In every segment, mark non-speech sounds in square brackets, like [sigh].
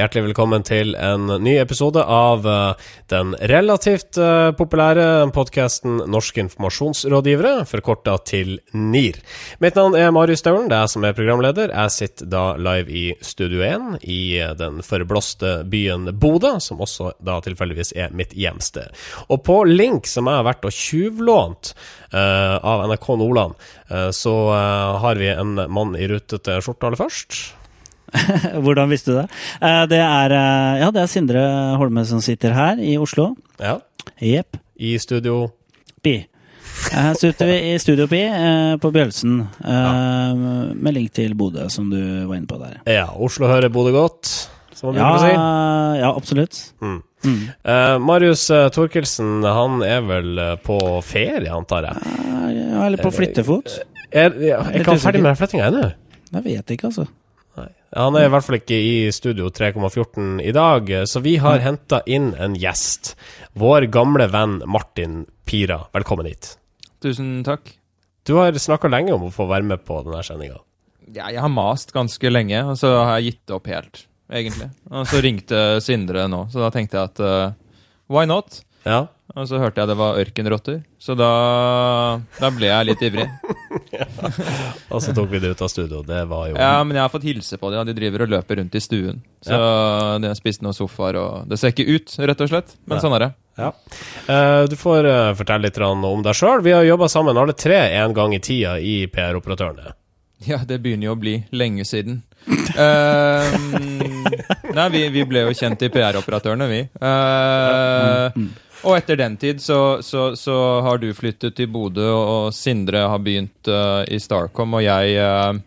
Hjertelig velkommen til en ny episode av uh, den relativt uh, populære podkasten Norske informasjonsrådgivere, forkorta til NIR. Mitt navn er Marius Staulen, det er jeg som er programleder. Jeg sitter da live i Studio 1 i uh, den forblåste byen Bodø, som også da tilfeldigvis er mitt hjemsted. Og på link som jeg har vært og tjuvlånt av NRK Nordland, så har vi en mann i rutete skjorte aller først. [laughs] Hvordan visste du det? Eh, det er, eh, ja, det er Sindre Holme som sitter her i Oslo. Ja. Jepp. I studio Pi. Her sitter vi i Studio Pi eh, på Bjølsen, ja. med link til Bodø, som du var inne på der. Ja. Oslo hører Bodø godt, som man ja, bruker å si. Ja, absolutt. Mm. Mm. Uh, Marius Torkelsen, han er vel på ferie, antar jeg? Ja, eller på flyttefot. Er, er, er ikke han ferdig med flyttinga ennå? Jeg vet ikke, altså. Han er i hvert fall ikke i studio 3,14 i dag, så vi har henta inn en gjest. Vår gamle venn Martin Pira. Velkommen hit. Tusen takk. Du har snakka lenge om å få være med på denne sendinga. Ja, jeg har mast ganske lenge, og så har jeg gitt det opp helt, egentlig. Og så ringte Sindre nå, så da tenkte jeg at uh, why not? Ja. Og så hørte jeg det var ørkenrotter, så da, da ble jeg litt ivrig. [laughs] ja. Og så tok vi det ut av studio. Det var jo Ja, men jeg har fått hilse på dem. De driver og løper rundt i stuen. Så ja. de har spist noen sofaer, og det ser ikke ut, rett og slett. Men ja. sånn er det. Ja. Uh, du får uh, fortelle litt om deg sjøl. Vi har jobba sammen alle tre en gang i tida i PR-operatørene. Ja, det begynner jo å bli lenge siden. uh, nei, vi, vi, ble jo kjent i PR-operatørene, vi. Uh, og etter den tid så, så, så, har du flyttet til Bodø, og Sindre har begynt uh, i Starcom, og jeg, uh,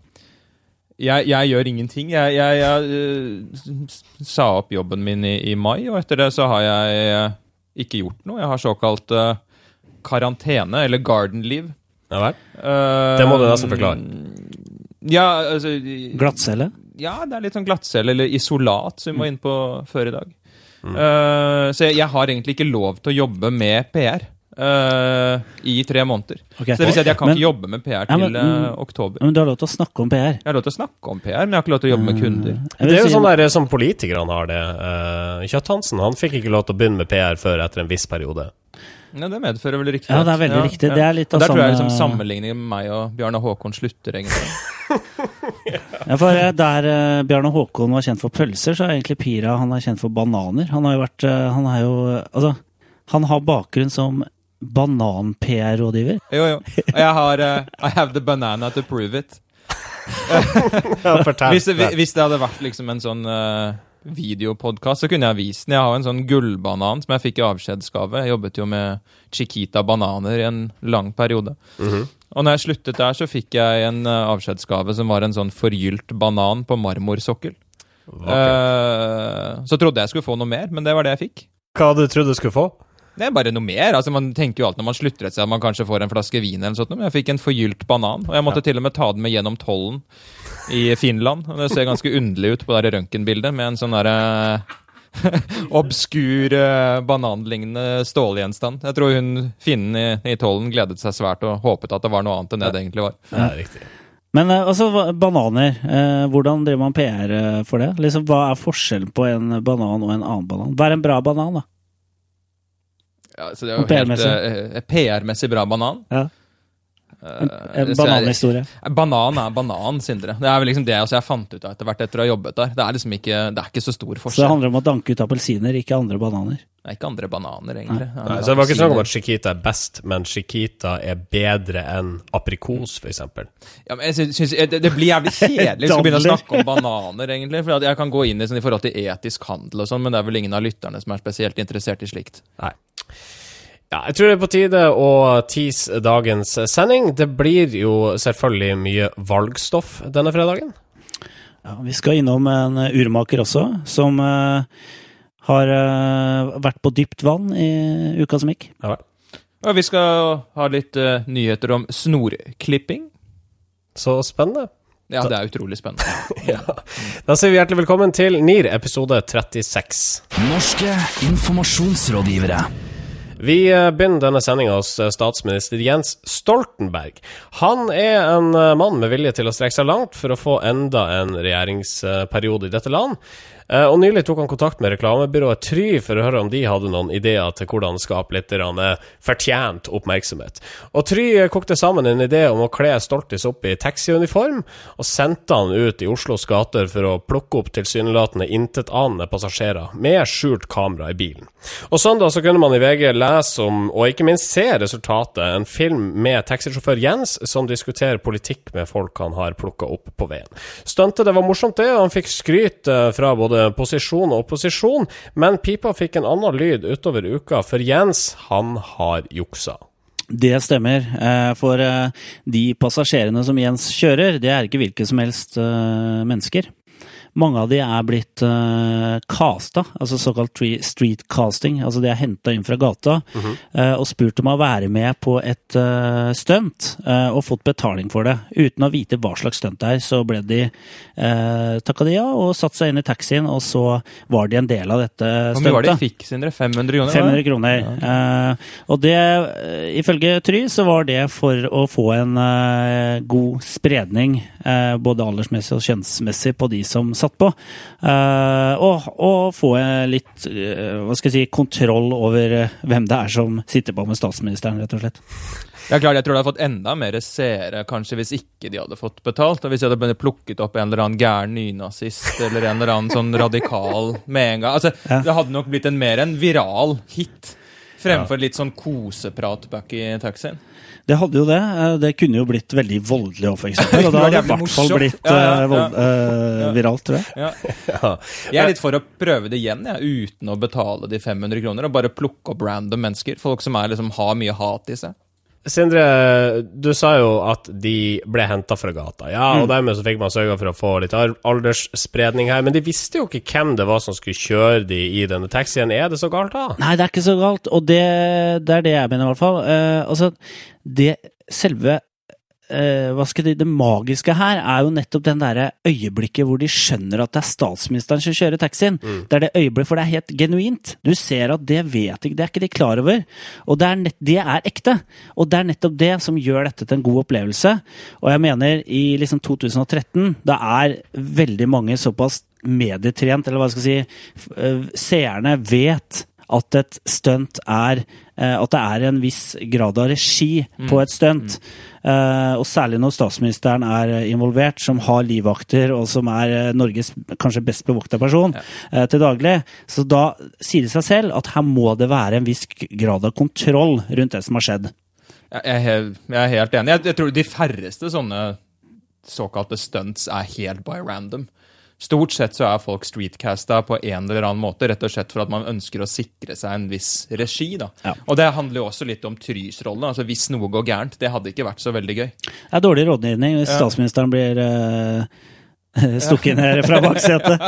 jeg, jeg gjør ingenting. Jeg, jeg uh, sa opp jobben min i, i, mai, og etter det så har jeg ikke gjort noe. Jeg har såkalt karantene, eller garden leave. Ja vel? det må du nesten forklare. Ja, altså Glattcelle? Ja, det er litt sånn glattcelle, eller isolat, som vi var inne på før i dag. Mm. Uh, så jeg, jeg, har egentlig ikke lov til å jobbe med PR. Uh, eh, I tre måneder. Okay. Så det vil si at jeg kan men, ikke jobbe med PR til ja, men, uh, oktober. Men du har lov til å snakke om PR? Jeg har lov til å snakke om PR, men jeg har ikke lov til å jobbe med kunder. Det er jo sånn der som politikerne har det. Uh, Kjøtt-Hansen han fikk ikke lov til å begynne med PR før etter en viss periode. Ja, Det medfører vel riktig. Ja, det er veldig ja, riktig. Ja. Det er litt av der Der tror jeg liksom sammenligningen med meg og Bjarne Håkon slutter, egentlig. [laughs] ja, for eh, Der uh, Bjarne Håkon var kjent for pølser, så er egentlig Pira han er kjent for bananer. Han har jo vært uh, Han er jo Altså, han har bakgrunn som banan-PR-rådgiver. Jo, jo. Og jeg har uh, I have the banana to prove it. [laughs] hvis, hvis, det hadde vært liksom en sånn uh, videopodkast, så kunne jeg vist den. Jeg har en sånn gullbanan som jeg fikk i avskjedsgave. Jeg jobbet jo med Chiquita bananer i en lang periode. Mm -hmm. Og når jeg sluttet der, så fikk jeg en uh, avskjedsgave som var en sånn forgylt banan på marmorsokkel. Uh, så trodde jeg skulle få noe mer, men det var det jeg fikk. Hva du trodde du skulle få? Det er bare noe mer. altså Man tenker jo alltid når man slutter et sted at man kanskje får en flaske vin, eller noe sånt, men jeg fikk en forgylt banan. Og jeg måtte ja. til og med ta den med gjennom tollen i Finland. Det ser ganske underlig ut på det røntgenbildet, med en sånn derre [laughs] obskur, uh, bananlignende stålgjenstand. Jeg tror hun finnen i, i tollen gledet seg svært og håpet at det var noe annet enn det det egentlig var. Ja, riktig. Men uh, altså, bananer. Eh, hvordan driver man PR for det? Liksom, hva er forskjellen på en banan og en annen banan? Hva er en bra banan, da? Ja, så det er jo helt PR-messig bra banan. Ja. En, en eh, bananhistorie. Banan er banan, Sindre. Det er vel liksom det altså, jeg fant ut av etter hvert etter å ha jobbet der. Det er liksom ikke, det er ikke så stor forskjell. Så det handler om å danke ut appelsiner, ikke andre bananer? Nei, ikke andre bananer, egentlig. Nei. Nei, så det var ikke snakk om at Chiquita er best, men Chiquita er bedre enn aprikos, f.eks. Ja, men jeg synes, det, det, blir jævlig [laughs] kjedelig å begynne å snakke om bananer, egentlig. For jeg kan gå inn i, sånn, i forhold til etisk handel og sånn, men det er vel ingen av lytterne som er spesielt interessert i slikt. Nei. Ja, jeg tror det er på tide å tease dagens sending. Det blir jo selvfølgelig mye valgstoff denne fredagen. Ja, Vi skal innom en urmaker også, som uh, har uh, vært på dypt vann i uka som gikk. Ja, og vi skal ha litt uh, nyheter om snorklipping. Så spennende. Ja, det er utrolig spennende. [laughs] ja. Da sier vi hjertelig velkommen til NIR episode 36. Norske informasjonsrådgivere. Vi eh, begynner denne sendinga hos eh, statsminister Jens Stoltenberg. Han er en eh, mann med vilje til å strekke seg langt for å få enda en regjeringsperiode i dette land. Eh, og Nylig tok han kontakt med reklamebyrået Try for å høre om de hadde noen ideer til hvordan skape litt eh, fortjent oppmerksomhet. Og Try eh, kokte sammen en idé om å kle Stoltis opp i taxiuniform, og sendte han ut i Oslos gater for å plukke opp tilsynelatende intetanende passasjerer med skjult kamera i bilen. Og Søndag så kunne man i VG lese om, og ikke minst se resultatet, en film med taxisjåfør Jens som diskuterer politikk med folk han har plukka opp på veien. Stuntet det var morsomt, det, og han fikk skryt fra både både posisjon og opposisjon, men pipa fikk en annen lyd utover uka, for Jens, han har juksa. Det stemmer. Eh, for eh, de passasjerene som Jens kjører, det er ikke hvilke som helst eh, mennesker. Mange av de er blitt uh, casta, altså såkalt street casting. Altså de er henta inn fra gata mm -hmm. uh, og spurt om å være med på et uh, stunt, uh, og fått betaling for det. Uten å vite hva slags stunt det er, så ble de uh, takka de ja og satte seg inn i taxien, og så var de en del av dette stuntet. Hvor mye var det de fikk, Sindre? 500 kroner? 500 kroner. Ja. og det, ifølge Try, så var det for å få en god spredning, både aldersmessig og kjønnsmessig, på de som satt på. Uh, og, og, få litt uh, hva skal jeg si, kontroll over uh, hvem det er som sitter på med statsministeren, rett og slett. Ja, klart, Jeg tror det hadde fått enda mer seere kanskje hvis ikke de hadde fått betalt. og Hvis de hadde plukket opp en eller annen gæren nynazist eller en eller annen sånn radikal med en gang. Altså, ja. Det hadde nok blitt en mer en viral hit fremfor litt sånn koseprat bak i taxien. Det hadde jo det. Eh, det kunne jo blitt veldig voldelig òg, f.eks. [laughs] Og da hadde det i hvert fall blitt ja, ja, ja. Vold, uh, viralt, tror jeg. [laughs] Jeg er litt for å prøve det igjen, jeg, uten å betale de 500 kroner. Og bare plukke opp random mennesker. Folk som er, liksom, har mye hat i seg. Sindre, du sa jo at de ble henta fra gata. Ja, og mm. dermed så fikk man sørga for å få litt aldersspredning her. Men de visste jo ikke hvem det var som skulle kjøre de i denne taxien. Er det så galt, da? Nei, det er ikke så galt. Og det, det er det jeg mener, i hvert fall. Uh, altså, det selve hva skal det, det magiske her er jo nettopp den derre øyeblikket hvor de skjønner at det er statsministeren som kjører taxien. Mm. Det er det øyeblikket, for det er helt genuint. Du ser at det vet ikke, det er ikke de klar over. Og det er, nett, det er ekte. Og det er nettopp det som gjør dette til en god opplevelse. Og jeg mener, i liksom 2013, da er veldig mange såpass medietrent, eller hva skal jeg si, eh, seerne vet at et stunt er eh, At det er en viss grad av regi mm. på et stunt. Mm. Uh, og særlig når statsministeren er involvert, som har livvakter, og som er Norges kanskje best bevokta person ja. uh, til daglig. Så da sier det seg selv at her må det være en viss grad av kontroll rundt det som har skjedd. Jeg er helt, jeg er helt enig. Jeg, jeg tror de færreste sånne såkalte stunts er helt by random. Stort sett så er folk streetcasta på en eller annen måte, rett og slett for at man ønsker å sikre seg en viss regi. da. Ja. Og det handler jo også litt om Trys rolle. Altså, hvis noe går gærent, det hadde ikke vært så veldig gøy. Det er dårlig rådgivning hvis ja. statsministeren blir uh, [laughs] stukket ned fra baksetet.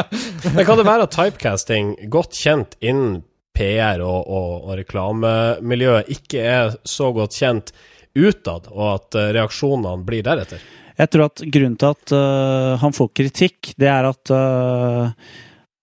[laughs] Men kan det være at typecasting, godt kjent innen PR og, og, og reklamemiljøet, ikke er så godt kjent utad, og at eh, reaksjonene blir deretter? Jeg tror at grunnen til at uh, han får kritikk, det er at uh,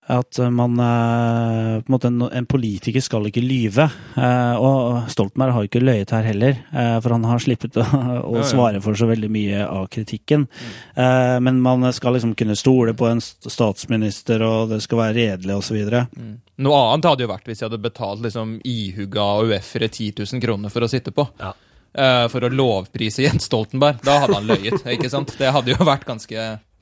at man uh, på en, måte en, en, politiker skal ikke lyve. og Stoltenberg har ikke løyet her heller, for han har slippet å, å, svare for så veldig mye av kritikken. Men man skal liksom kunne stole på en statsminister, og det skal være redelig osv. Mm. Noe annet hadde jo vært hvis jeg hadde betalt liksom ihuga AUF-ere 10 000 kroner for å sitte på. Ja. Uh, for å lovprise Jens Stoltenberg. Da hadde han løyet. ikke sant? Det hadde jo vært ganske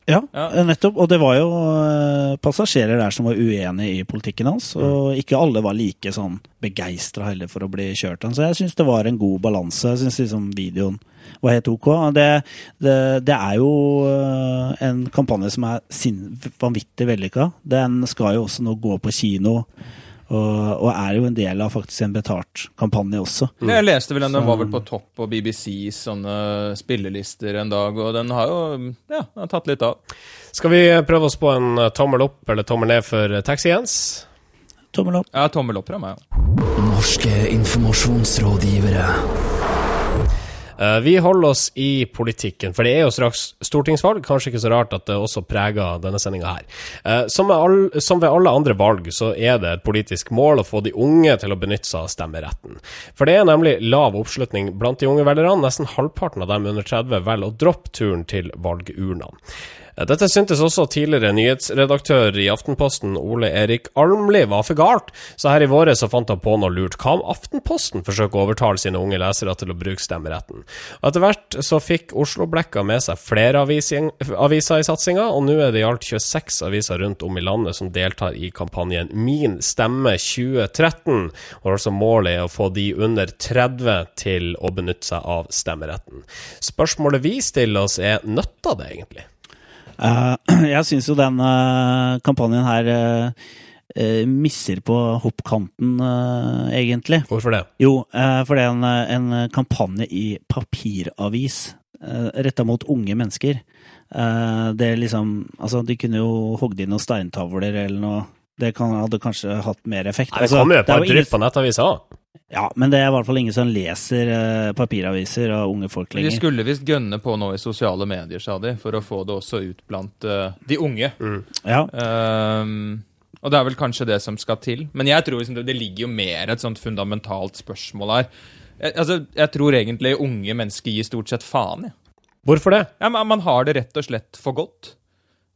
ja, ja, nettopp. Og det var jo uh, passasjerer der som var uenig i politikken hans. Mm. Og ikke alle var like sånn begeistra heller for å bli kjørt. Så jeg syns det var en god balanse. Jeg syns liksom videoen var helt ok. Det, det, det er jo en kampanje som er vanvittig vellykka. Den skal jo også nå gå på kino. Og, og, er jo en del av faktisk en betalt kampanje også. Mm. Jeg leste vel den, den var vel på topp på BBCs sånne spillelister en dag, og den har jo ja, den har tatt litt av. Skal vi prøve oss på en tommel opp eller tommel ned for Taxi Jens? Tommel opp. Ja, tommel opp fra meg. Norske informasjonsrådgivere. Eh, vi holder oss i politikken, for det er jo straks stortingsvalg. Kanskje ikke så rart at det også preger denne sendinga her. Eh, som, all, som, ved alle andre valg, så er det et politisk mål å få de unge til å benytte seg av stemmeretten. For det er nemlig lav oppslutning blant de unge velgerne. Nesten halvparten av dem under 30 velger å droppe turen til valgurnene. Dette syntes også tidligere nyhetsredaktør i Aftenposten Ole Erik Almli var for galt, så her i våre så fant han på noe lurt. Hva om Aftenposten forsøker å overtale sine unge lesere til å bruke stemmeretten? Og Etter hvert så fikk Oslo Blekka med seg flere aviser i satsinga, og nå er det i alt 26 aviser rundt om i landet som deltar i kampanjen Min stemme 2013, og altså målet er å få de under 30 til å benytte seg av stemmeretten. Spørsmålet vi stiller oss er nytter det egentlig? Uh, [clears throat] jeg syns jo den uh, kampanjen her uh, misser på hoppkanten, egentlig. Hvorfor det? Jo, for det er en, en kampanje i papiravis retta mot unge mennesker. det er liksom Altså, de kunne jo hogd inn noen steintavler eller noe. Det kan, hadde kanskje hatt mer effekt. Nei, det altså, jo et par drypp på nettavisa òg. Ja, men det er i hvert fall ingen som leser eh, papiraviser av unge folk lenger. De skulle visst gønne på nå i sosiale medier, sa de, for å få det også ut blant uh, de unge. Mm. Ja. Um, og det er vel kanskje det som skal til. Men jeg tror liksom det, det ligger jo mer et sånt fundamentalt spørsmål her. Jeg, altså, jeg tror egentlig unge mennesker gir stort sett faen, jeg. Hvorfor det? Ja, man, man har det rett og slett for godt.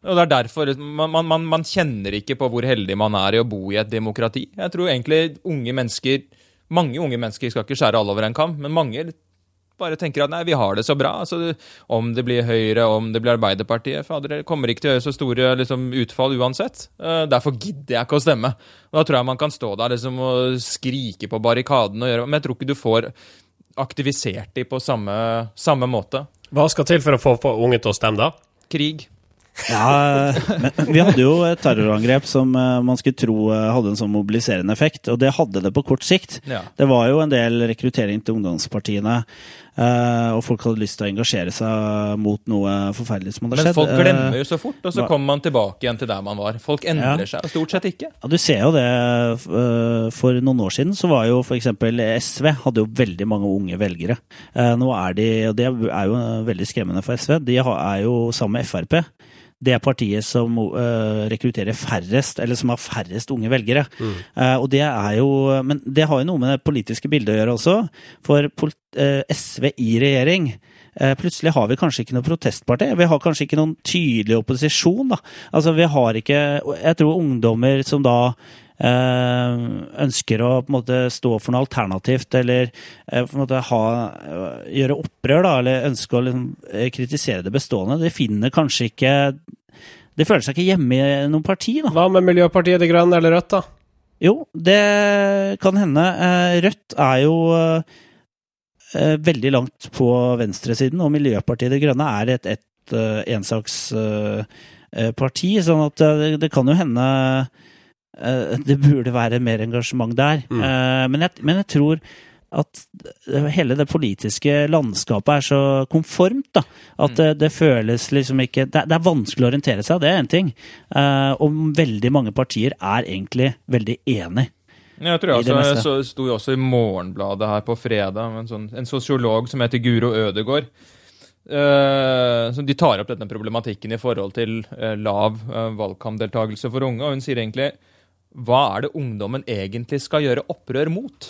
Og det er derfor man, man, man, kjenner ikke på hvor heldig man er i å bo i et demokrati. Jeg tror egentlig unge mennesker mange unge mennesker skal ikke skjære alle over en kam, men mange bare tenker at nei, vi har det så bra. Altså, om det blir Høyre, om det blir Arbeiderpartiet Fader, det kommer ikke til å gjøre så store liksom, utfall uansett. Uh, derfor gidder jeg ikke å stemme. Og da tror jeg man kan stå der liksom, og skrike på barrikaden, og gjøre, men jeg tror ikke du får aktivisert dem på samme, samme måte. Hva skal til for å få unge til å stemme, da? Krig. Ja, men vi hadde jo et terrorangrep som eh, man skulle tro eh, hadde en sånn mobiliserende effekt, og det hadde det på kort sikt. Ja. Det var jo en del rekruttering til ungdomspartiene, eh, og folk hadde lyst til å engasjere seg mot noe forferdelig som hadde skjedd. Men folk glemmer jo så fort, og så kommer man tilbake igjen til der man var. Folk endrer Ja. seg stort sett ikke. Ja, Du ser jo det. For noen år siden så var jo f.eks. SV hadde jo veldig mange unge velgere. Nå er de, og det er jo veldig skremmende for SV, de er jo sammen med Frp. Det er partiet som uh, rekrutterer færrest, eller som har færrest unge velgere. Eh, og det er jo, Men det har jo noe med det politiske bildet å gjøre også. For pol- eh, SV i regjering Plutselig har vi kanskje ikke noe protestparti. Vi har kanskje ikke noen tydelig opposisjon. da. Altså, vi har ikke Jeg tror ungdommer som da ønsker å på en måte stå for noe alternativt, eller eh, på en måte ha, eh, gjøre opprør, da, eller ønske å liksom, eh, kritisere det bestående, de finner kanskje ikke De føler seg ikke hjemme i noe parti, da. Hva med Miljøpartiet De Grønne eller Rødt, da? Jo, det kan hende. Eh, Rødt er jo eh, veldig langt på venstresiden, og Miljøpartiet De Grønne er et, et eh, ensaksparti, sånn at eh, det, det kan jo hende eh, det burde være mer engasjement der. Mm. Eh, men, jeg, men jeg tror at hele det politiske landskapet er så konformt, da. At det, det føles liksom ikke det, det er vanskelig å orientere seg, det er én ting. Eh, og veldig mange partier er egentlig veldig enig. Jeg tror jeg meste. så sto jo også i Morgenbladet her på fredag en, sånn, en sosiolog som heter Guro Ødegård. Uh, de tar opp denne problematikken i forhold til uh, lav uh, valgkampdeltakelse for unge. Og hun sier egentlig hva er det ungdommen egentlig skal gjøre opprør mot?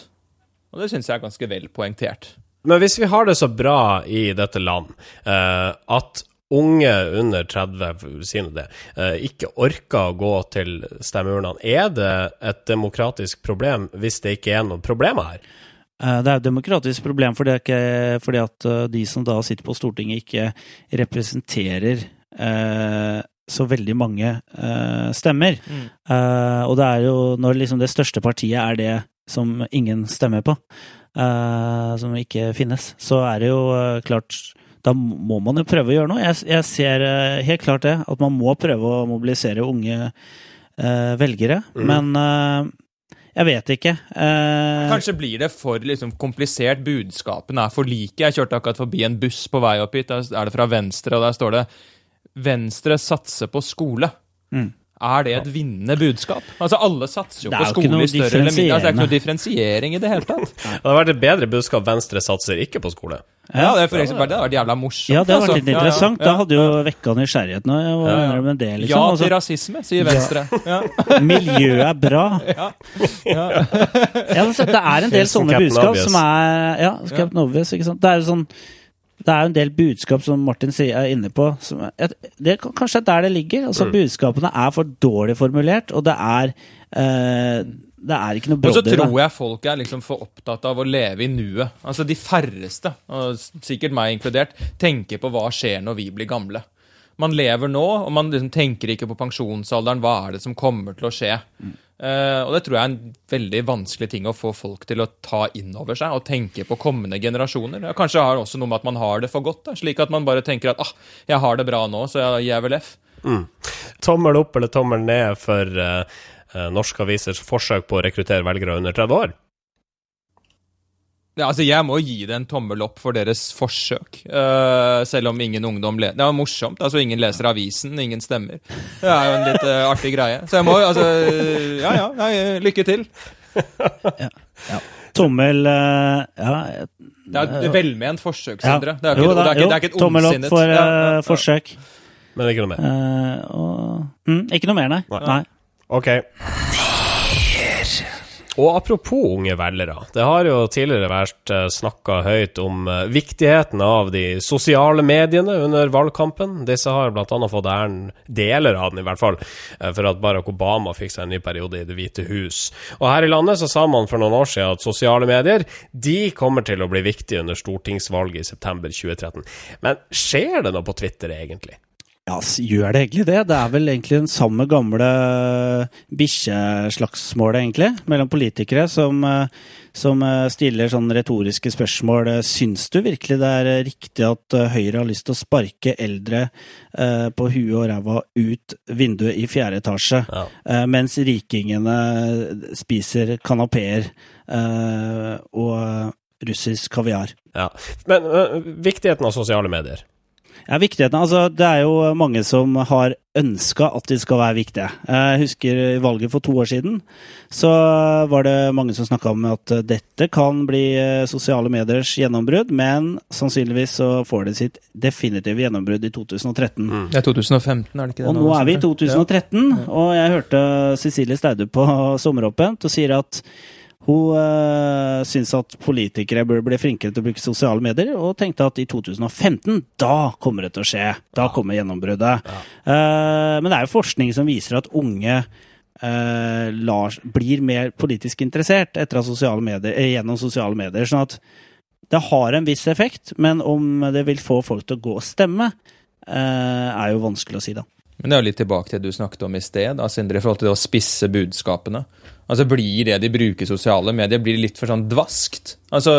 Og det syns jeg er ganske vel poengtert. Men hvis vi har det så bra i dette land eh, at unge under 30, for si det, eh, ikke orker å gå til stemmeurnene, er det et demokratisk problem hvis det ikke er noen problemer her? Eh, Det er et demokratisk problem fordi, ikke, fordi at eh, de som da sitter på Stortinget, ikke representerer eh, så veldig mange uh, stemmer. Eh, og det er jo når liksom det største partiet er det som ingen stemmer på, uh, som ikke finnes, så er det jo klart da må man jo prøve å gjøre noe. Jeg, jeg ser helt klart det, at man må prøve å mobilisere unge velgere. Men eh, jeg vet ikke. Eh, Kanskje blir det for liksom, komplisert. Budskapene er for like. Jeg kjørte akkurat forbi en buss på vei opp hit. Der er det fra Venstre, og der står det 'Venstre satser på skole'. Mm. Er det et vinnende budskap? Altså Alle satser jo på skole i større eller mindre. Altså, det er ikke noe differensiering i det hele tatt. [laughs] Det hadde vært et bedre budskap Venstre satser ikke på skole. Ja, det, er for eksempel, det hadde vært jævla morsomt. Ja, det altså. vært litt Ja, ja, interessant. ja. Da hadde jo vekka nysgjerrigheten. Og jeg Ja, ja. med det, liksom. Ja til Altså, rasisme, sier Venstre. Ja. [laughs] miljøet er bra. [laughs] Ja. Ja, altså, det er en del sånne budskap som er Ja, Captain Obvious, ikke sant. Det er jo sånn det er jo en del budskap som Martin er inne på. Som det er kanskje der det ligger. altså Mm. Budskapene er for dårlig formulert, og det er eh, Det er ikke noe Og så tror jeg folk er liksom for opptatt av å leve i nuet. Altså De færreste, og sikkert meg inkludert, tenker på hva skjer når vi blir gamle. Man lever nå, og man liksom tenker ikke på pensjonsalderen. Hva er det som kommer til å skje? Eh, og det tror jeg er en veldig vanskelig ting å få folk til å ta inn over seg og tenke på kommende generasjoner. Kanskje har det også noe med at man har det for godt, da, slik at man bare tenker at ah, jeg har det bra nå, så jeg gir vel F. Tommel opp eller tommel ned for eh, norske avisers forsøk på å rekruttere velgere under 30 år? Ja, altså Jeg må gi det en tommel opp for deres forsøk, Uh, selv om ingen ungdom le Det var morsomt. altså Ingen leser avisen, ingen stemmer. Det er jo en litt uh, artig greie. Så jeg må altså Ja, ja, nei, lykke til. Tommel uh, Ja, Det er et velment forsøk, ja. Sindre. Det er ikke, Jo det er ikke, det er ikke et tommel opp ondsinnet for Ja, ja, det ja. forsøk. Men ikke noe mer. Eh, og, mm, ikke noe mer, nei. Nei. nei. Ok. Og apropos unge velgere. Det har jo tidligere vært snakka høyt om eh, viktigheten av de sosiale mediene under valgkampen. Disse har bl.a. fått æren, deler av den i hvert fall, eh, for at Barack Obama fikk seg en ny periode i Det hvite hus. Og her i landet så sa man for noen år siden at sosiale medier de kommer til å bli viktige under stortingsvalget i september 2013. Men skjer det noe på Twitter egentlig? Ja, gjør det egentlig det? Det er vel egentlig den samme gamle bikkjeslagsmålet, egentlig, mellom politikere som, eh, som eh, stiller sånne retoriske spørsmål. Syns du virkelig det er eh, riktig at Høyre har lyst til å sparke eldre på huet og ræva ut vinduet i fjerde etasje, Ja. mens rikingene spiser kanapeer og russisk kaviar? Ja. Men viktigheten av sosiale medier. Ja, viktigheten, altså Det er jo mange som har ønska at de skal være viktige. Jeg husker i valget for to år siden, så var det mange som snakka om at dette kan bli eh, sosiale mediers gjennombrudd, men sannsynligvis så får det sitt definitive gjennombrudd i 2013. Det er 2015, er det ikke det? Og nå er vi i 2013, og jeg hørte Cecilie Staude på Sommeråpent og sier at hun øh, syntes at politikere burde bli flinkere til å bruke sosiale medier, og tenkte at i 2015, da kommer det til å skje. Da kommer gjennombruddet. Eh, men det er jo forskning som viser at unge uh, lar, blir mer politisk interessert sosiale medier, gjennom sosiale medier. Sånn at det har en viss effekt, men om det vil få folk til å gå og stemme, uh, er jo vanskelig å si, da. Men det er jo litt tilbake til det du snakket om i sted, da, Sindre, i forhold til det å spisse budskapene. Altså Blir det de bruker sosiale medier, blir det litt for sånn dvaskt? Altså,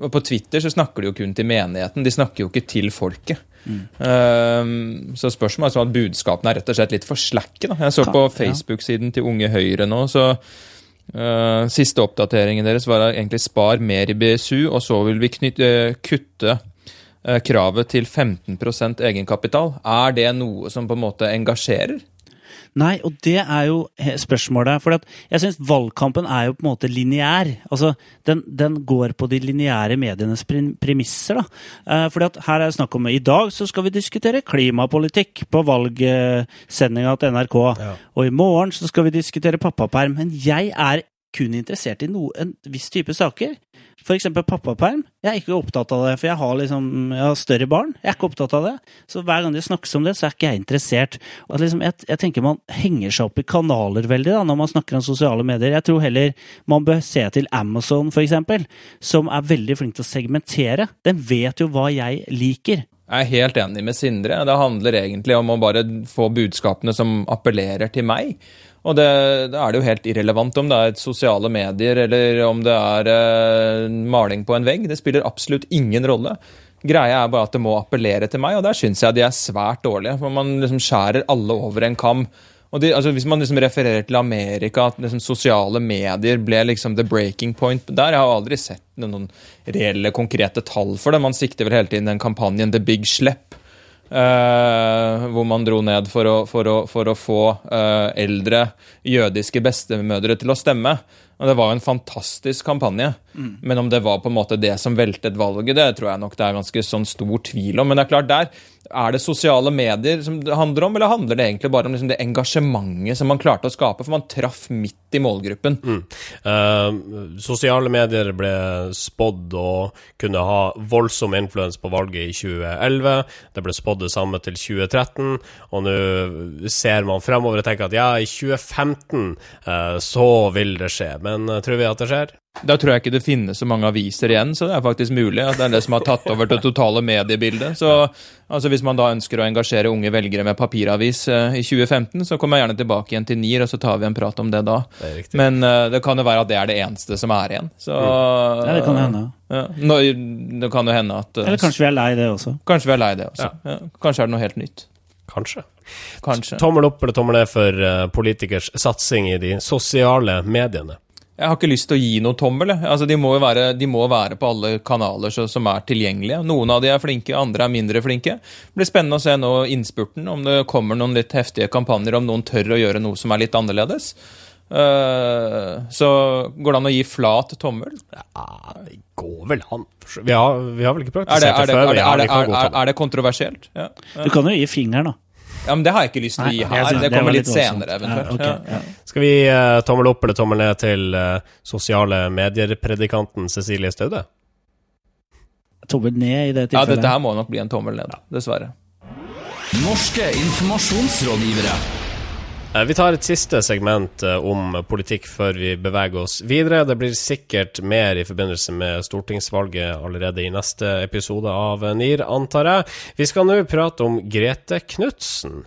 På Twitter så snakker de jo kun til menigheten, de snakker jo ikke til folket. Ehm, så spørsmålet er sånn at budskapene er rett og slett litt for slakke. Da. Jeg så på. Facebook-siden til Unge Høyre nå, så uh, Siste oppdateringen deres var egentlig spar mer i BSU, og så vil vi knytte, kutte uh, kravet til 15% egenkapital. Er det noe som på en måte engasjerer? Nei, og det er jo spørsmålet. For at jeg syns valgkampen er jo på en måte lineær. Altså, den, den går på de lineære medienes premisser, da. Eh, fordi at her er det snakk om I dag så skal vi diskutere klimapolitikk på valgsendinga til NRK. Ja. Og i morgen så skal vi diskutere pappaperm. Men jeg er kun interessert i noe, en viss type saker. For eksempel pappaperm. Jeg er ikke opptatt av det, for jeg har, liksom, jeg har større barn. Jeg er ikke opptatt av det. Så hver gang det snakkes om det, så er ikke jeg interessert. Liksom, jeg, jeg tenker man henger seg opp i kanaler veldig da, når man snakker om sosiale medier. Jeg tror heller man bør se til Amazon, for eksempel, som er veldig flink til å segmentere. Den vet jo hva jeg liker. Jeg er helt enig med Sindre. Det handler egentlig om å bare få budskapene som appellerer til meg. Og det, da er det jo helt irrelevant om det er sosiale medier eller om det er eh, maling på en vegg. Det spiller absolutt ingen rolle. Greia er bare at det må appellere til meg, og der syns jeg de er svært dårlige. For man liksom skjærer alle over en kam. Og de, altså Hvis man liksom refererer til Amerika, at liksom sosiale medier ble liksom the breaking point der, Jeg har aldri sett noen reelle, konkrete tall for det. Man sikter vel hele tiden den kampanjen The Big Slepp. Eh, hvor man dro ned for å, for å, for å få eh, eldre jødiske bestemødre til å stemme. Og Det var jo en fantastisk kampanje. Men om det var på en måte det som veltet valget, det tror jeg nok det er ganske sånn stor tvil om. Men det er klart, der er det sosiale medier som det handler om, eller handler det egentlig bare om liksom det engasjementet som man klarte å skape? For man traff midt i målgruppen. Eh, sosiale medier ble spådd å kunne ha voldsom influens på valget i 2011. Det ble spådd det samme til 2013, og nå ser man fremover og tenker at ja, i 2015 eh, så vil det skje. Men eh, tror vi at det skjer? Da tror jeg ikke det finnes så mange aviser igjen, så det er faktisk mulig at det er det som har tatt over det totale mediebildet. Så altså, hvis man da ønsker å engasjere unge velgere med papiravis eh, i 2015, så kommer jeg gjerne tilbake igjen til NIR, og så tar vi en prat om det da. Det. Men uh, det kan jo være at det er det eneste som er igjen. Så Ja, det kan hende. Ja. Nå, det kan jo hende at eh, Eller kanskje vi er lei det også. Kanskje vi er lei det også. Ja. Kanskje er det noe helt nytt. Kanskje. Kanskje. Tommel opp eller tommel ned for politikers satsing i de sosiale mediene? Jeg har ikke lyst til å gi noe tommel. Altså, de, må jo være, de må være på alle kanaler så, som er tilgjengelige. Noen av de er flinke, andre er mindre flinke. Det blir spennende å se nå innspurten om det kommer noen litt heftige kampanjer, om noen tør å gjøre noe som er litt annerledes. Eh, så går det an å gi flat tommel? Ja, det går vel an. Vi har, vi har vel ikke Er det, praktisert er det før? er det, er det, er det kontroversielt? Ja. Du kan jo gi fingeren, da. Ja, men det har jeg ikke lyst til å gi her. Det det kommer litt litt senere, eventuelt. Ja, okay, Ja. ja. Skal vi uh, tommel opp eller tommel ned til uh, sosiale medier-predikanten Cecilie Staude? Tommel ned i det tilfellet. Ja, dette her må nok bli en tommel ned, dessverre. Norske informasjonsrådgivere. Eh, Vi tar et siste segment eh, om politikk før vi beveger oss videre. Det blir sikkert mer i forbindelse med stortingsvalget allerede i neste episode av NIR, antar jeg. Vi skal nå prate om Grete Knutsen.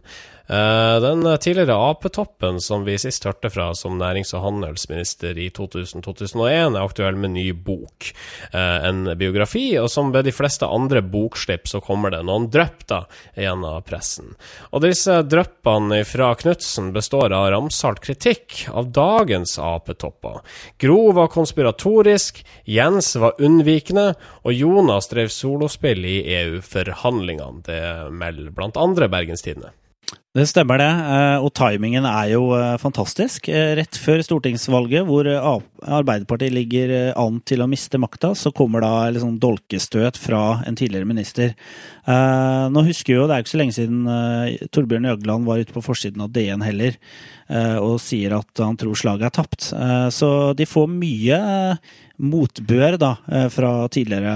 Eh, Den tidligere Ap-toppen som vi sist hørte fra som nærings- og handelsminister i 2000-2001, er aktuell med ny bok. Eh, En biografi, og som ved de fleste andre bokslipp så kommer det noen drypp da gjennom pressen. Og disse dryppene fra Knutsen består av ramsalt kritikk av dagens Ap-topper. Gro var konspiratorisk, Jens var unnvikende, og Jonas drev solospill i EU-forhandlingene. Det melder blant andre Bergenstidene. Det stemmer det, eh, og timingen er jo eh, fantastisk. Eh, Rett før stortingsvalget, hvor Arbeiderpartiet ligger an til å miste makta, så kommer da sånn dolkestøt fra en tidligere minister. Nå husker jo, det er ikke så lenge siden Torbjørn Jøgland var ute på forsiden av DN heller, og sier at han tror slaget er tapt. Så de får mye motbør da, fra tidligere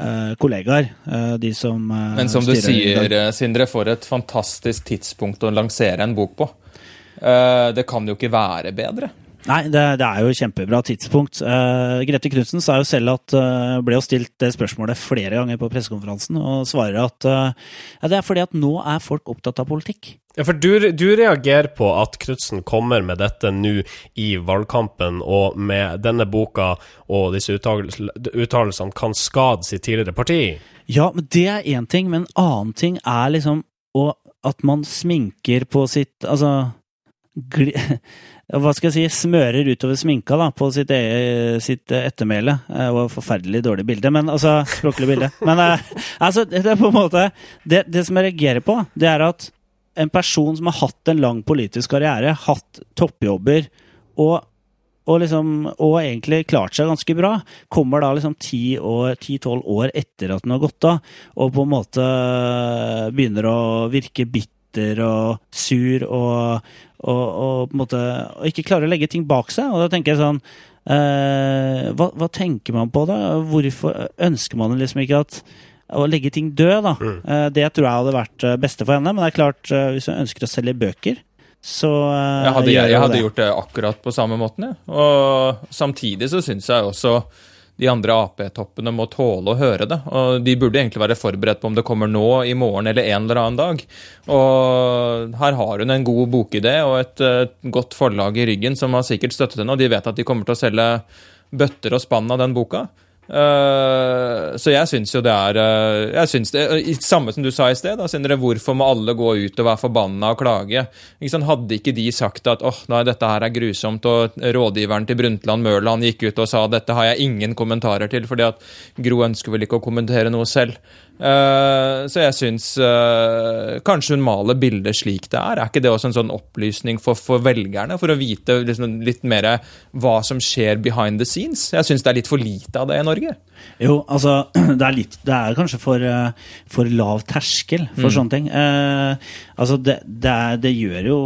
eh, kollegaer, eh, de som eh, Men som du sier, Sindre, for et fantastisk tidspunkt å lansere en bok på. Det kan jo ikke være bedre. Nei, det, det er jo et kjempebra tidspunkt. Uh, Grete Knutsen sa jo selv at uh, ble jo stilt det spørsmålet flere ganger på pressekonferansen, og svarer at uh, ja, det er fordi at nå er folk opptatt av politikk. Ja, for du, du reagerer på at Knutsen kommer med dette nå i valgkampen, og med denne boka og disse uttalelsene kan skade sitt tidligere parti. Ja, men det er én ting, men en annen ting er liksom og at man sminker på sitt Altså gli, [laughs] Hva skal jeg si Smører utover sminka da, på sitt, e, sitt ettermæle. Et forferdelig dårlig bilde, men altså Språklig bilde. Men eh, altså, det er på en måte det, det som jeg reagerer på, det er at en person som har hatt en lang politisk karriere, hatt toppjobber og og, liksom, og egentlig klart seg ganske bra, kommer da liksom 10-12 år etter at den har gått av, og på en måte begynner å virke bitter og sur og, og, og måte og ikke klarer å legge ting bak seg. Og da tenker jeg sånn eh, hva, hva tenker man på da? Hvorfor ønsker man liksom ikke at å legge ting død, da. Eh, det tror jeg hadde vært eh, beste for henne. Men det er klart, eh, hvis hun ønsker å selge bøker, så eh, Jeg hadde, jeg, jeg, hadde gjort det akkurat på samme måten. Ja. Og samtidig så syns jeg også de andre Ap-toppene må tåle å høre det. Og de burde egentlig være forberedt på om det kommer nå, i morgen eller en eller annen dag. Og her har hun en god bokidé og et, eh, godt forlag i ryggen som har sikkert støttet henne, og de vet at de kommer til å selge bøtter og spann av den boka. Eh, så jeg syns jo det er uh, jeg synes det, i- Samme som du sa i sted, da, Sindre. Hvorfor må alle gå ut og være forbanna og klage? Ikke sant? Hadde ikke de sagt at åh, nei, dette her er grusomt, og rådgiveren til Brundtland Mørland gikk ut og sa dette har jeg ingen kommentarer til, fordi at Gro ønsker vel ikke å kommentere noe selv. Eh, så jeg syns eh, kanskje hun maler bildet slik det er. Er ikke det også en sånn opplysning for, for velgerne, for å vite liksom litt mer hva som skjer behind the scenes? Jeg syns det er litt for lite av det i Norge. Jo, altså [clears throat] det er, litt, det er kanskje for, eh, for lav terskel for Mm. sånne ting. Eh, altså det, det, er, det gjør jo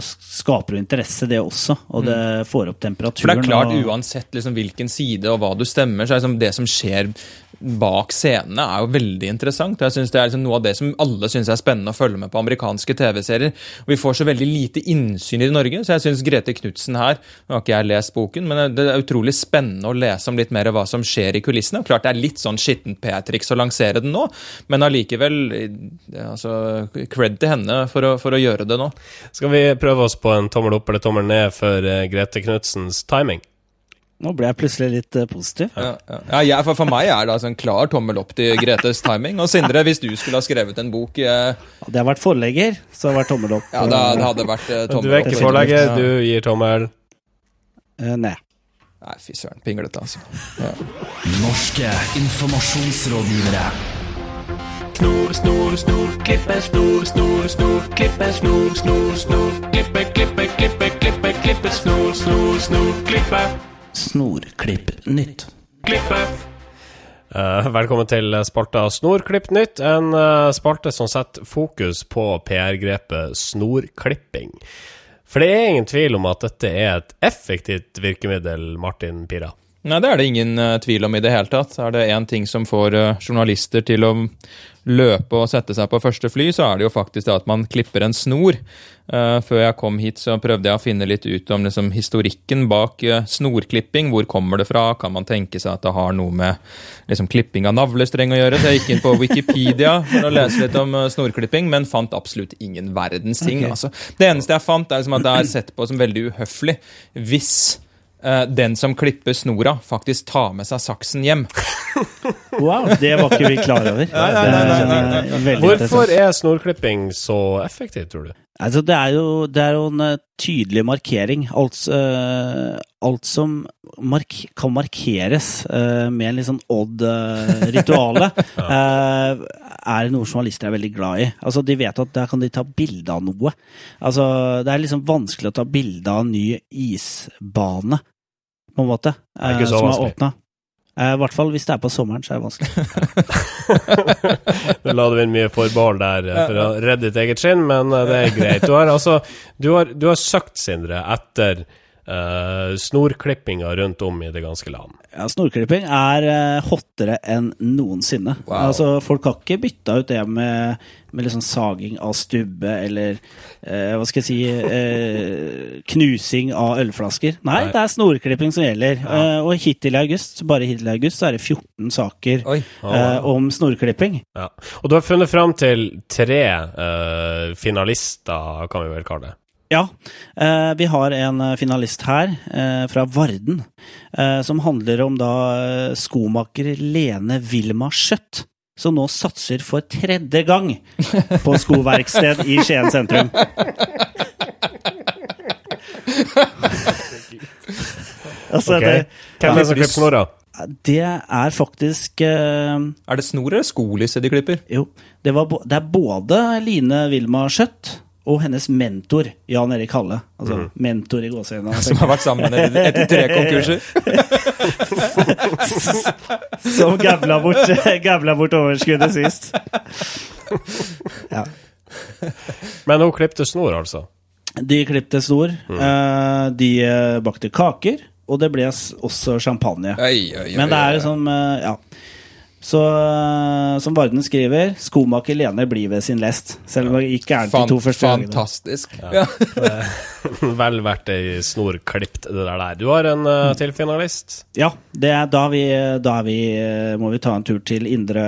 Skaper jo interesse, det også. Og det får opp temperaturen. Mm. For det er klart, og, uansett liksom, hvilken side og hva du stemmer, så er liksom, det som skjer bak scenene, er jo veldig interessant. Jeg synes Det er liksom noe av det som alle syns er spennende å følge med på amerikanske TV-serier. Vi får så veldig lite innsyn i Norge, så jeg syns Grete Knutsen her Nå har ikke jeg lest boken, men det er utrolig spennende å lese om litt mer av hva som skjer i kulissene. Og klart det er litt sånn skittent PR-triks å lansere den nå, men allikevel eh, altså, Cred til henne for å, for å gjøre det nå. Skal vi prøve oss på en tommel opp eller tommel ned for eh, Grete Knutsens timing? Nå ble jeg plutselig litt eh, positiv. Ja, ja. ja jeg, for, for meg er det altså en klar tommel opp til Gretes timing. Og Sindre, hvis du skulle ha skrevet en bok eh, Hadde jeg vært forlegger, så hadde det vært tommel opp. Ja, det hadde vært eh, Du er ikke forlegger, du gir tommel. Eh, nei. Nei, fy søren. Pinglete, altså. Ja. Norske informasjonsrådgivere. Snor, snor, snor, klippe, snor, snor, snor, klippe, snor, snor, snor, klippe, klippe, klippe, klippe, klippe, snor, snor, snor, klippe, Snorklipp nytt. klippe. Eh, velkommen til spalta Snorklipp nytt, en eh, spalte som setter fokus på PR-grepet snorklipping. For det er ingen tvil om at dette er et effektivt virkemiddel, Martin Pira. Nei, det er det ingen uh, tvil om i det hele tatt. Er det én ting som får uh, journalister til å løpe og sette seg på første fly, så er det jo faktisk det at man klipper en snor. Uh, før jeg kom hit, så prøvde jeg å finne litt ut om liksom, historikken bak snorklipping. Hvor kommer det fra? Kan man tenke seg at det har noe med liksom, klipping av navlestreng å gjøre? Så jeg gikk inn på Wikipedia for å lese litt om snorklipping, men fant absolutt ingen verdens ting. Okay. Altså. Det eneste jeg fant, er liksom at det er sett på som veldig uhøflig hvis eh, den som klipper snora, faktisk tar med seg saksen hjem. [laughs] Wow, det var ikke vi klar over. nei, nei, nei, nei, veldig Hvorfor er snorklipping så effektivt, tror du? Altså, det er jo, det er jo en eh, tydelig markering. Alt, uh, alt som mark kan markeres uh, med en litt sånn odd uh, rituale, [laughs] eh, er noe journalister er veldig glad i. Altså, De vet at der kan de ta bilde av noe. Altså, Det er liksom vanskelig å ta bilde av en ny isbane, på en måte, er ikke eh, så som er vanskelig. åpna. I hvert fall hvis det er på sommeren, så er det vanskelig. Nå la du inn mye forbehold der eh, for å redde ditt eget skinn, men eh, det er greit. Du har altså Du har, du har søkt, Sindre, etter uh, snorklippinger rundt om i det ganske land. Ja, Snorklipping er eh, hottere enn noensinne. Wow. Altså, Folk har ikke bytta ut det med, med liksom saging av stubbe eller eh, hva skal jeg si eh, knusing av ølflasker. Nei, Nei. det er snorklipping som gjelder. Eh, og hittil i august, bare hittil i august, så er det 14 saker eh, om snorklipping. Ja. Og du har funnet fram til tre eh, finalister, kan vi vel kalle det. Ja, eh, vi har en eh, finalist her eh, fra Varden, eh, som handler om da skomaker Lene Vilma Skjøtt, som nå satser for tredje gang på skoverksted i Skien sentrum. [laughs] altså, okay. det, Hvem er det som klipper snora? det er faktisk eh, Er det snor eller skolisse de klipper? Jo, det, var, det er både Line Vilma Skjøtt og hennes mentor Jan Erik Halle. Altså mentor i gåseøynene. [laughs] Som har vært sammen etter, etter tre konkurser? [laughs] Som gævla bort, [laughs] bort overskuddet sist. Ja. Men hun klippte snor, altså. De klipte snor, Mm. de eh, bakte kaker, og det ble også champagne. Oi, oi, oi, Men det er jo sånn, eh, Ja. Så eh, som Varden skriver, skomaker Lene blir ved sin lest. Selv om det gikk gærent de to første gangene. fantastisk. Ja. [laughs] Vel verdt ei snorklipt, det der der. Du har en uh, til finalist. Ja, det er da, vi, da vi, eh, må vi ta en tur til Indre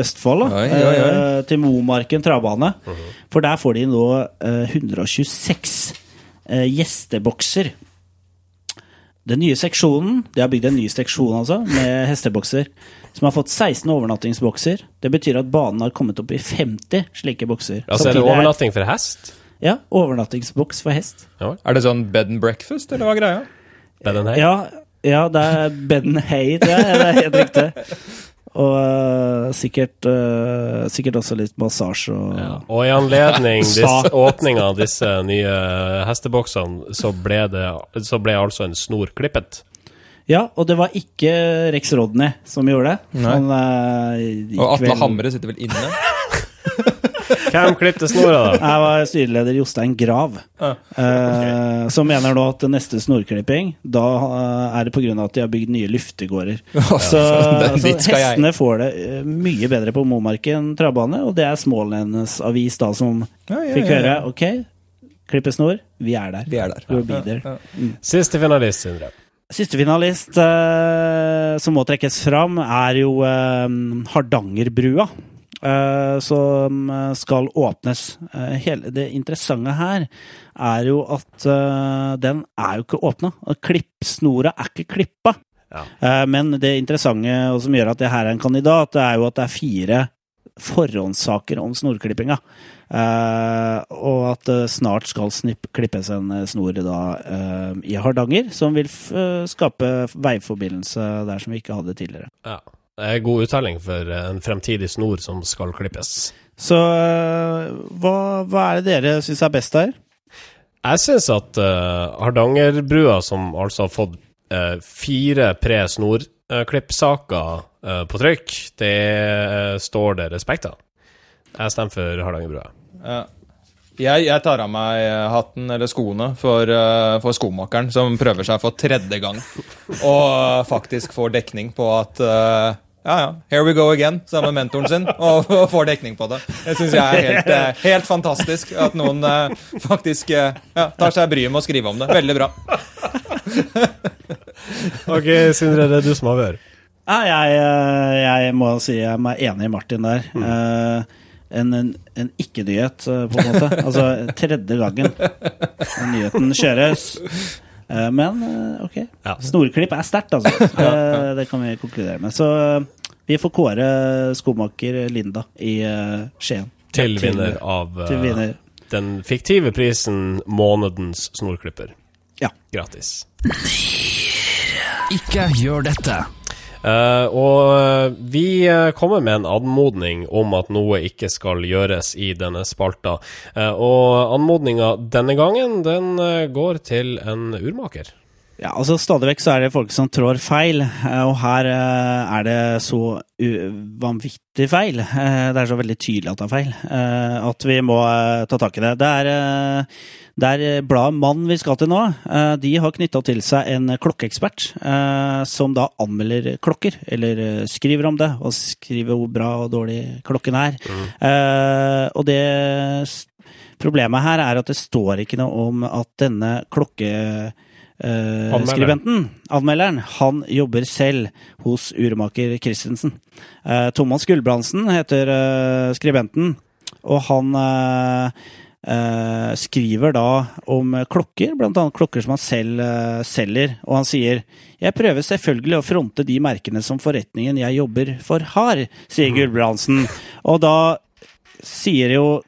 Østfold. Da. Oi, oi, oi. Uh, til Momarken travbane. For der får de nå eh, 126 eh, gjestebokser. Den nye seksjonen De har bygd en ny seksjon altså, med [laughs] hestebokser. Som har fått 16 overnattingsbokser. Det betyr at banen har kommet opp i 50 slike bokser. Altså, er det overnatting for hest? Ja, overnattingsboks for hest. Ja. Er det sånn bed and breakfast, eller hva er greia? Bed and hay? Ja, ja det er Ben Hay, tror jeg. Det er helt riktig. Og uh, sikkert, uh, sikkert også litt massasje og Ja. Og i anledning [laughs] disse, åpninga av disse nye hesteboksene, så ble, det, så ble altså en snor klippet. Ja, og det var ikke Rex Rodney som gjorde det. Nei. Han eh, gikk Og Atle vel- Hamre sitter vel inne? [laughs] Hvem klippte snora, da? Jeg var styreleder Jostein Grav, Ja. eh, som mener nå at neste snorklipping, da eh, er det pga. at de har bygd nye luftegårder. [laughs] Så, Den så dit skal jeg. hestene får det eh, mye bedre på Momarken travbane, og det er Smålenenes avis da som Ja, ja, fikk ja, høre ja. OK, klippe snor, vi er der. Vi er der. We'll be there. Siste finalist, Sindre. Siste finalist eh, som må trekkes fram, er jo eh, Hardangerbrua. eh, som eh, skal åpnes. Eh, hele det interessante her er jo at eh, den er jo ikke åpna. Klippsnora er ikke klippa. Ja. Eh, men det interessante, og som gjør at det her er en kandidat, det er jo at det er fire forhåndssaker om snorklippinga. Uh, og at det snart skal snipp, klippes en eh, snor da, uh, i Hardanger, som vil eh, skape veiforbindelse der som vi ikke hadde tidligere. Ja. Det er god uttelling for eh, en fremtidig snor som skal klippes. Så uh, hva, hva er det dere syns er best her? Jeg syns at Hardangerbrua, som altså har fått eh, fire pre-snorklippsaker uh, på trykk, det eh, står det respekt av. Jeg stemmer for Hardangerbrua. Ja. Jeg, jeg tar av meg eh, hatten eller skoene for, eh, for skomakeren som prøver seg for tredje gang, og eh, faktisk får dekning på at eh, ja, ja, here we go again, sammen med mentoren sin, og, og [laughs] får dekning på det. Det syns jeg er helt, eh, helt fantastisk at noen eh, faktisk eh, ja, tar seg bryet med å skrive om det. Veldig bra. [laughs] Ok, Sindre, det er du som har vært. Ja, jeg, eh, jeg må si jeg er enig i Martin der. Mm. Eh, en en, en ikke-nyhet, eh, på en måte. [laughs] Altså tredje gangen nyheten kjøres. Eh, men ok. Ja. Snorklipp er sterkt, altså. [laughs] Det, det kan vi konkludere med. Så vi får kåre skomaker Linda i Skien. Til vinner av Til vinner. den fiktive prisen Månedens snorklipper. Ja. Gratis. Ikke gjør dette. Uh, og vi eh, kommer med en anmodning om at noe ikke skal gjøres i denne spalta. Uh, og anmodninga denne gangen, den går til en urmaker. Ja, altså Stadig vekk så er det folk som trår feil, eh, og her eh, er det så vanvittig feil. Eh, Det er så veldig tydelig at det er feil, at vi må ta tak i det. Det er, det er bladet Mann vi skal til nå. De har knytta til seg en klokkeekspert, som da anmelder klokker, eller skriver om det, og skriver hvor bra og dårlig klokken er. Mm. Og det Problemet her er at det står ikke noe om at denne klokke... Eh, skribenten, anmelderen, han jobber selv hos urmaker Christensen. Eh, Thomas Gulbrandsen heter eh, skribenten, og han eh, eh, skriver da om klokker, blant annet klokker som han selv eh, selger, og han sier jeg prøver selvfølgelig å fronte de merkene som forretningen jeg jobber for har, sier Gulbrandsen. Og da sier jo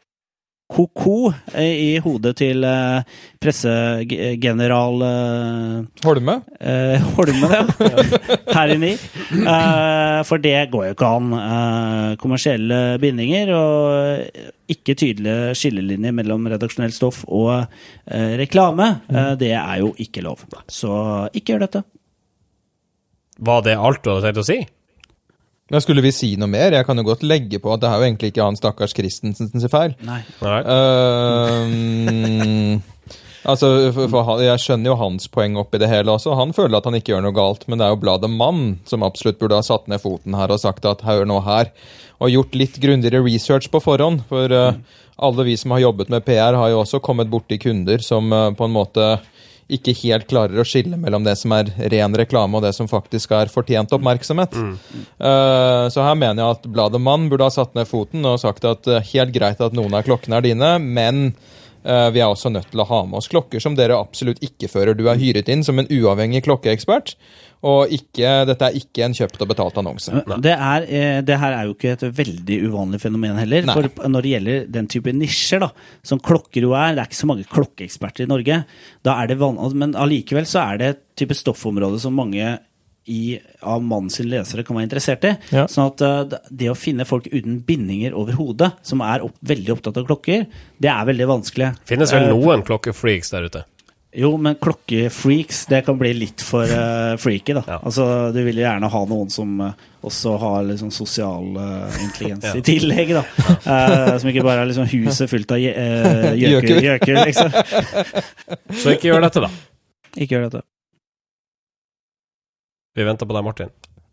ko-ko eh, i hodet til eh, pressegeneral Holme Holme? eh, Holmen, ja. [laughs] Her i. Eh, for det går jo ikke an. Eh, kommersielle bindinger og ikke tydelige skillelinjer mellom redaksjonelt stoff og eh, reklame, eh, det er jo ikke lov. Så ikke gjør dette. Var det alt du hadde tenkt å si? Men skulle vi si noe mer? Jeg kan jo godt legge på at det er jo egentlig ikke han stakkars Christensen sin feil. Nei. Nei. Uh, [laughs] altså, for, for, Jeg skjønner jo hans poeng oppi det hele også. Han føler at han ikke gjør noe galt, men det er jo bladet Mann som absolutt burde ha satt ned foten her og sagt at hør nå her, og gjort litt grundigere research på forhånd. For uh, alle vi som har jobbet med PR, har jo også kommet borti kunder som uh, på en måte ikke helt klarer å skille mellom det som er ren reklame og det som faktisk er fortjent oppmerksomhet. Eh, så her mener jeg at bladet Mann burde ha satt ned foten og sagt at uh, helt greit at noen av klokkene er dine, men vi er også nødt til å ha med oss klokker som dere absolutt ikke fører. Du er hyret inn som en uavhengig klokkeekspert, og ikke, dette er ikke en kjøpt og betalt annonse. Det, er, eh, det her er jo ikke et veldig uvanlig fenomen heller. Nei. For når det gjelder den type nisjer, da, som klokker jo er, det er ikke så mange klokkeeksperter i Norge, da er det van men allikevel så er det et type stoffområde som mange i, av mannen sin lesere kan være interessert i. Ja. Sånn at eh, det- å finne folk uten bindinger over hodet, som er opp, veldig opptatt av klokker, det er veldig vanskelig. Finnes vel Eh, noen klokkefreaks der ute? Jo, men klokkefreaks, det kan bli litt for uh, freaky, da. Ja. Altså, du vil jo gjerne ha noen som uh, også har liksom sosial uh, intelligens [laughs] Ja. i tillegg, da. Uh, som ikke bare er liksom huset fullt av [laughs] gjøkur, liksom. [laughs] Så ikke gjør dette, da. Ikke gjør dette. Vi venter på deg, Martin.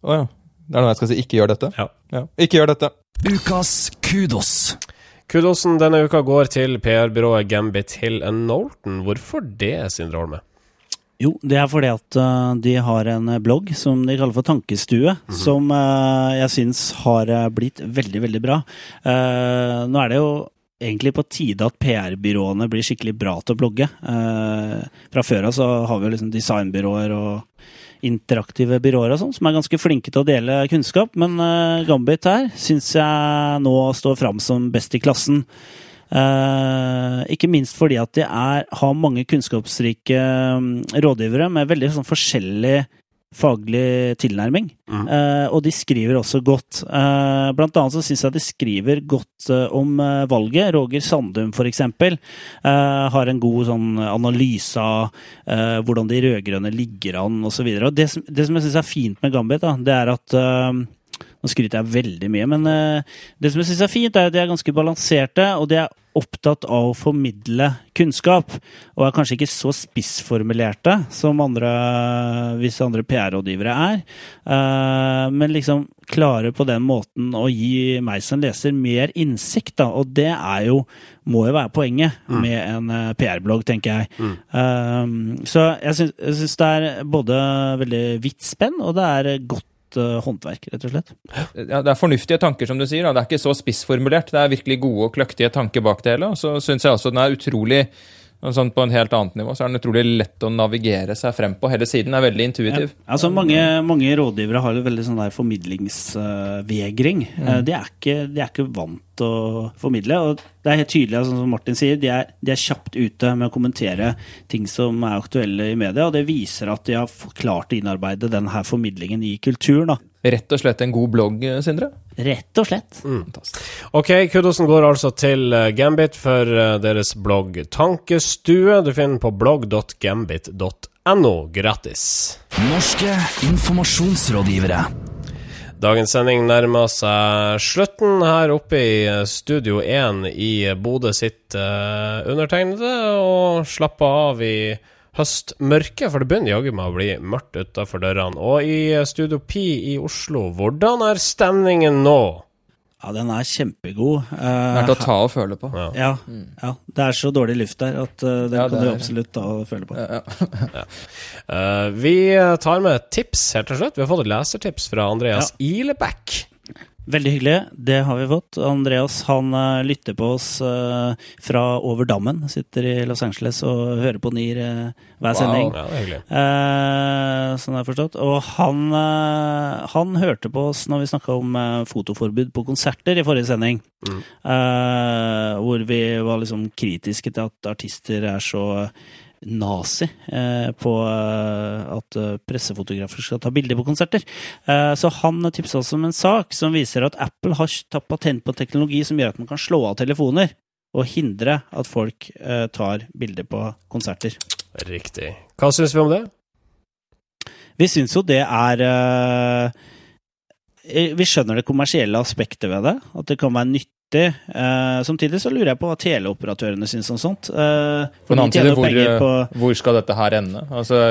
Å ja. Det er noe jeg skal si. Ikke gjør dette. Ja. Ikke gjør dette. Ukas kudos. Kudosen denne uka går til PR-byrået Gambit Hill Norton. Hvorfor det, Sindre Holme? Jo, det er fordi at eh, de har en eh, blogg som de kaller for Tankestue, som eh, jeg syns har blitt veldig, veldig bra. Eh, nå er det jo egentlig på tide at PR-byråene blir skikkelig bra til å blogge. Eh, fra før av så har vi jo liksom designbyråer og interaktive byråer og sånn, som er ganske flinke til å dele kunnskap, men uh, Gambit her syns jeg nå står fram som best i klassen. Uh, ikke minst fordi at de er, har mange kunnskapsrike um, rådgivere med veldig sånn forskjellig faglig tilnærming. Mm. Eh, og de skriver også godt. Eh, blant annet så syns jeg de skriver godt eh, om valget. Roger Sandum, for eksempel, eh, har en god sånn analyse av hvordan de rød-grønne ligger an, osv. Det, som- det som jeg syns er fint med Gambit, da, det er at nå skryter jeg veldig mye, men eh, det som jeg syns er fint, er at de er ganske balanserte, og de er opptatt av å formidle kunnskap. Og er kanskje ikke så spissformulerte som andre, visse andre PR-rådgivere er. eh, men liksom klarer på den måten å gi meg som leser mer innsikt, da. Og det er jo må jo være poenget med en eh, PR-blogg, tenker jeg. Eh, så jeg syns det er både veldig vidt spenn, og det er godt eh, håndverk, rett og slett. Ja, det er fornuftige tanker, som du sier. Da. Det er ikke så spissformulert. Det er virkelig gode og kløktige tanker bak det hele. Og så syns jeg også den er utrolig Sånn på en helt annet nivå så er den utrolig lett å navigere seg frem på. Hele siden er veldig intuitiv. Ja, altså mange, mange rådgivere har jo veldig sånn der formidlingsvegring. Mm. De, er ikke- de er ikke vant til å formidle. Og det er helt tydelig, sånn som Martin sier, de er, de er kjapt ute med å kommentere ting som er aktuelle i media. Og det viser at de har klart å innarbeide denne formidlingen i kulturen. da. Rett og slett en god blogg, Sindre. Rett og slett. Ok, kudosen går altså til eh, Gambit for eh, deres blogg Tankestue. Du finner den på blogg.gambit.no gratis. Norske informasjonsrådgivere. Dagens sending nærmer seg slutten. Her oppe i eh, Studio 1 i Bodø sitter eh, undertegnede og slapper av i høstmørket, for det begynner jaggu meg å bli mørkt utafor dørene. Og i eh, Studio Pi i Oslo, hvordan er stemningen nå? Ja, den er kjempegod. Er til å ta og føle på. Ja. Ja, ja, det er så dårlig luft der at eh, den Ja, kan du absolutt ta og føle på. Ja, ja. [laughs] Eh, vi tar med et tips helt til slutt. Vi har fått et lesertips fra Andreas Ilebekk. Veldig hyggelig, det har vi fått. Andreas han eh, lytter på oss uh, fra over dammen. Sitter i Los Angeles og hører på NIR uh, hver sending. Ja, det er hyggelig. Eh, sånn jeg forstått. Og han, uh, han hørte på oss når vi snakka om fotoforbud på konserter i forrige sending. Mm. Hvor vi var liksom kritiske til at artister er så nazi eh, på eh, at eh, pressefotografer skal ta bilder på konserter. Eh, så han tipsa oss om en sak som viser at Apple har tatt patent på teknologi som gjør at man kan slå av telefoner og hindre at folk eh, tar bilder på konserter. Riktig. Hva syns vi om det? Vi syns jo det er eh, Vi skjønner det kommersielle aspektet ved det, at det kan være nyttig. Eh, samtidig så lurer jeg på hva teleoperatørene syns om sånt. Uh, for Men jo hvor, på hvor skal dette her ende? Altså,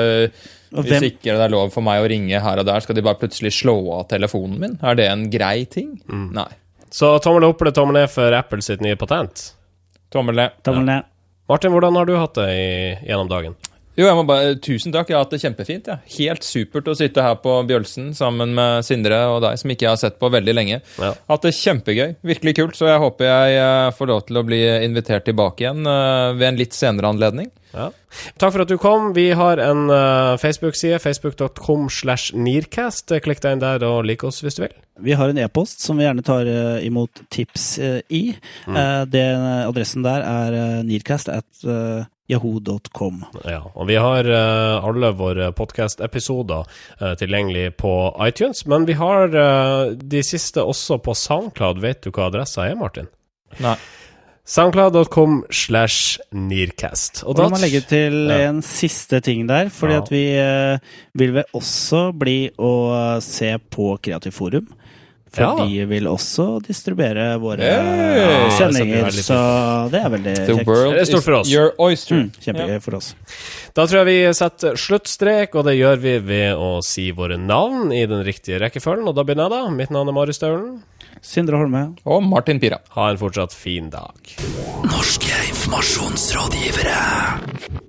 Hvis hvem, ikke det er lov for meg å ringe her og der, skal de bare plutselig slå av telefonen min? Er det en grei ting? Mm. Nei. Så tommel opp eller tommel ned for Apple sitt nye patent? Tommel ned. Tommel ned. Martin, hvordan har du hatt det i, gjennom dagen? Jo, jeg må bare, Tusen takk, jeg har hatt det kjempefint. Ja. Helt supert å sitte her på Bjølsen sammen med Sindre og deg, som ikke jeg har sett på veldig lenge. Ja. Hatt det kjempegøy. Virkelig kult. Så jeg håper jeg eh, får lov til å bli invitert tilbake igjen eh, ved en litt senere anledning. Ja. Takk for at du kom. Vi har en eh, Facebook-side, facebook.com slash nearcast. Klikk deg inn der og lik oss hvis du vil. Vi har en e-post som vi gjerne tar eh, imot tips eh, i. Mm. den adressen der er nearcast at yahoo.com. Ja, og vi har uh, alle våre podkast-episoder uh, tilgjengelig på iTunes, men vi har uh, de siste også på Soundcloud. Vet du hva adressa er, Martin? Nei. Soundcloud.com slash Nearcast. Og da må jeg legge til Ja. en siste ting der, fordi Ja. at vi eh, vil vel også bli å se på Kreativt Forum. For Ja. de vil også distribuere våre Hey! sendinger, så det er veldig kjekt. Det er stort for oss. your oyster. Mm, kjempegøy for oss. Da tror jeg vi setter sluttstrek, og det gjør vi ved å si våre navn i den riktige rekkefølgen. Og da begynner jeg, da. Mitt navn er Marius Staulen. Sindre Holme. Og Martin Pira. Ha en fortsatt fin dag. Norske informasjonsrådgivere.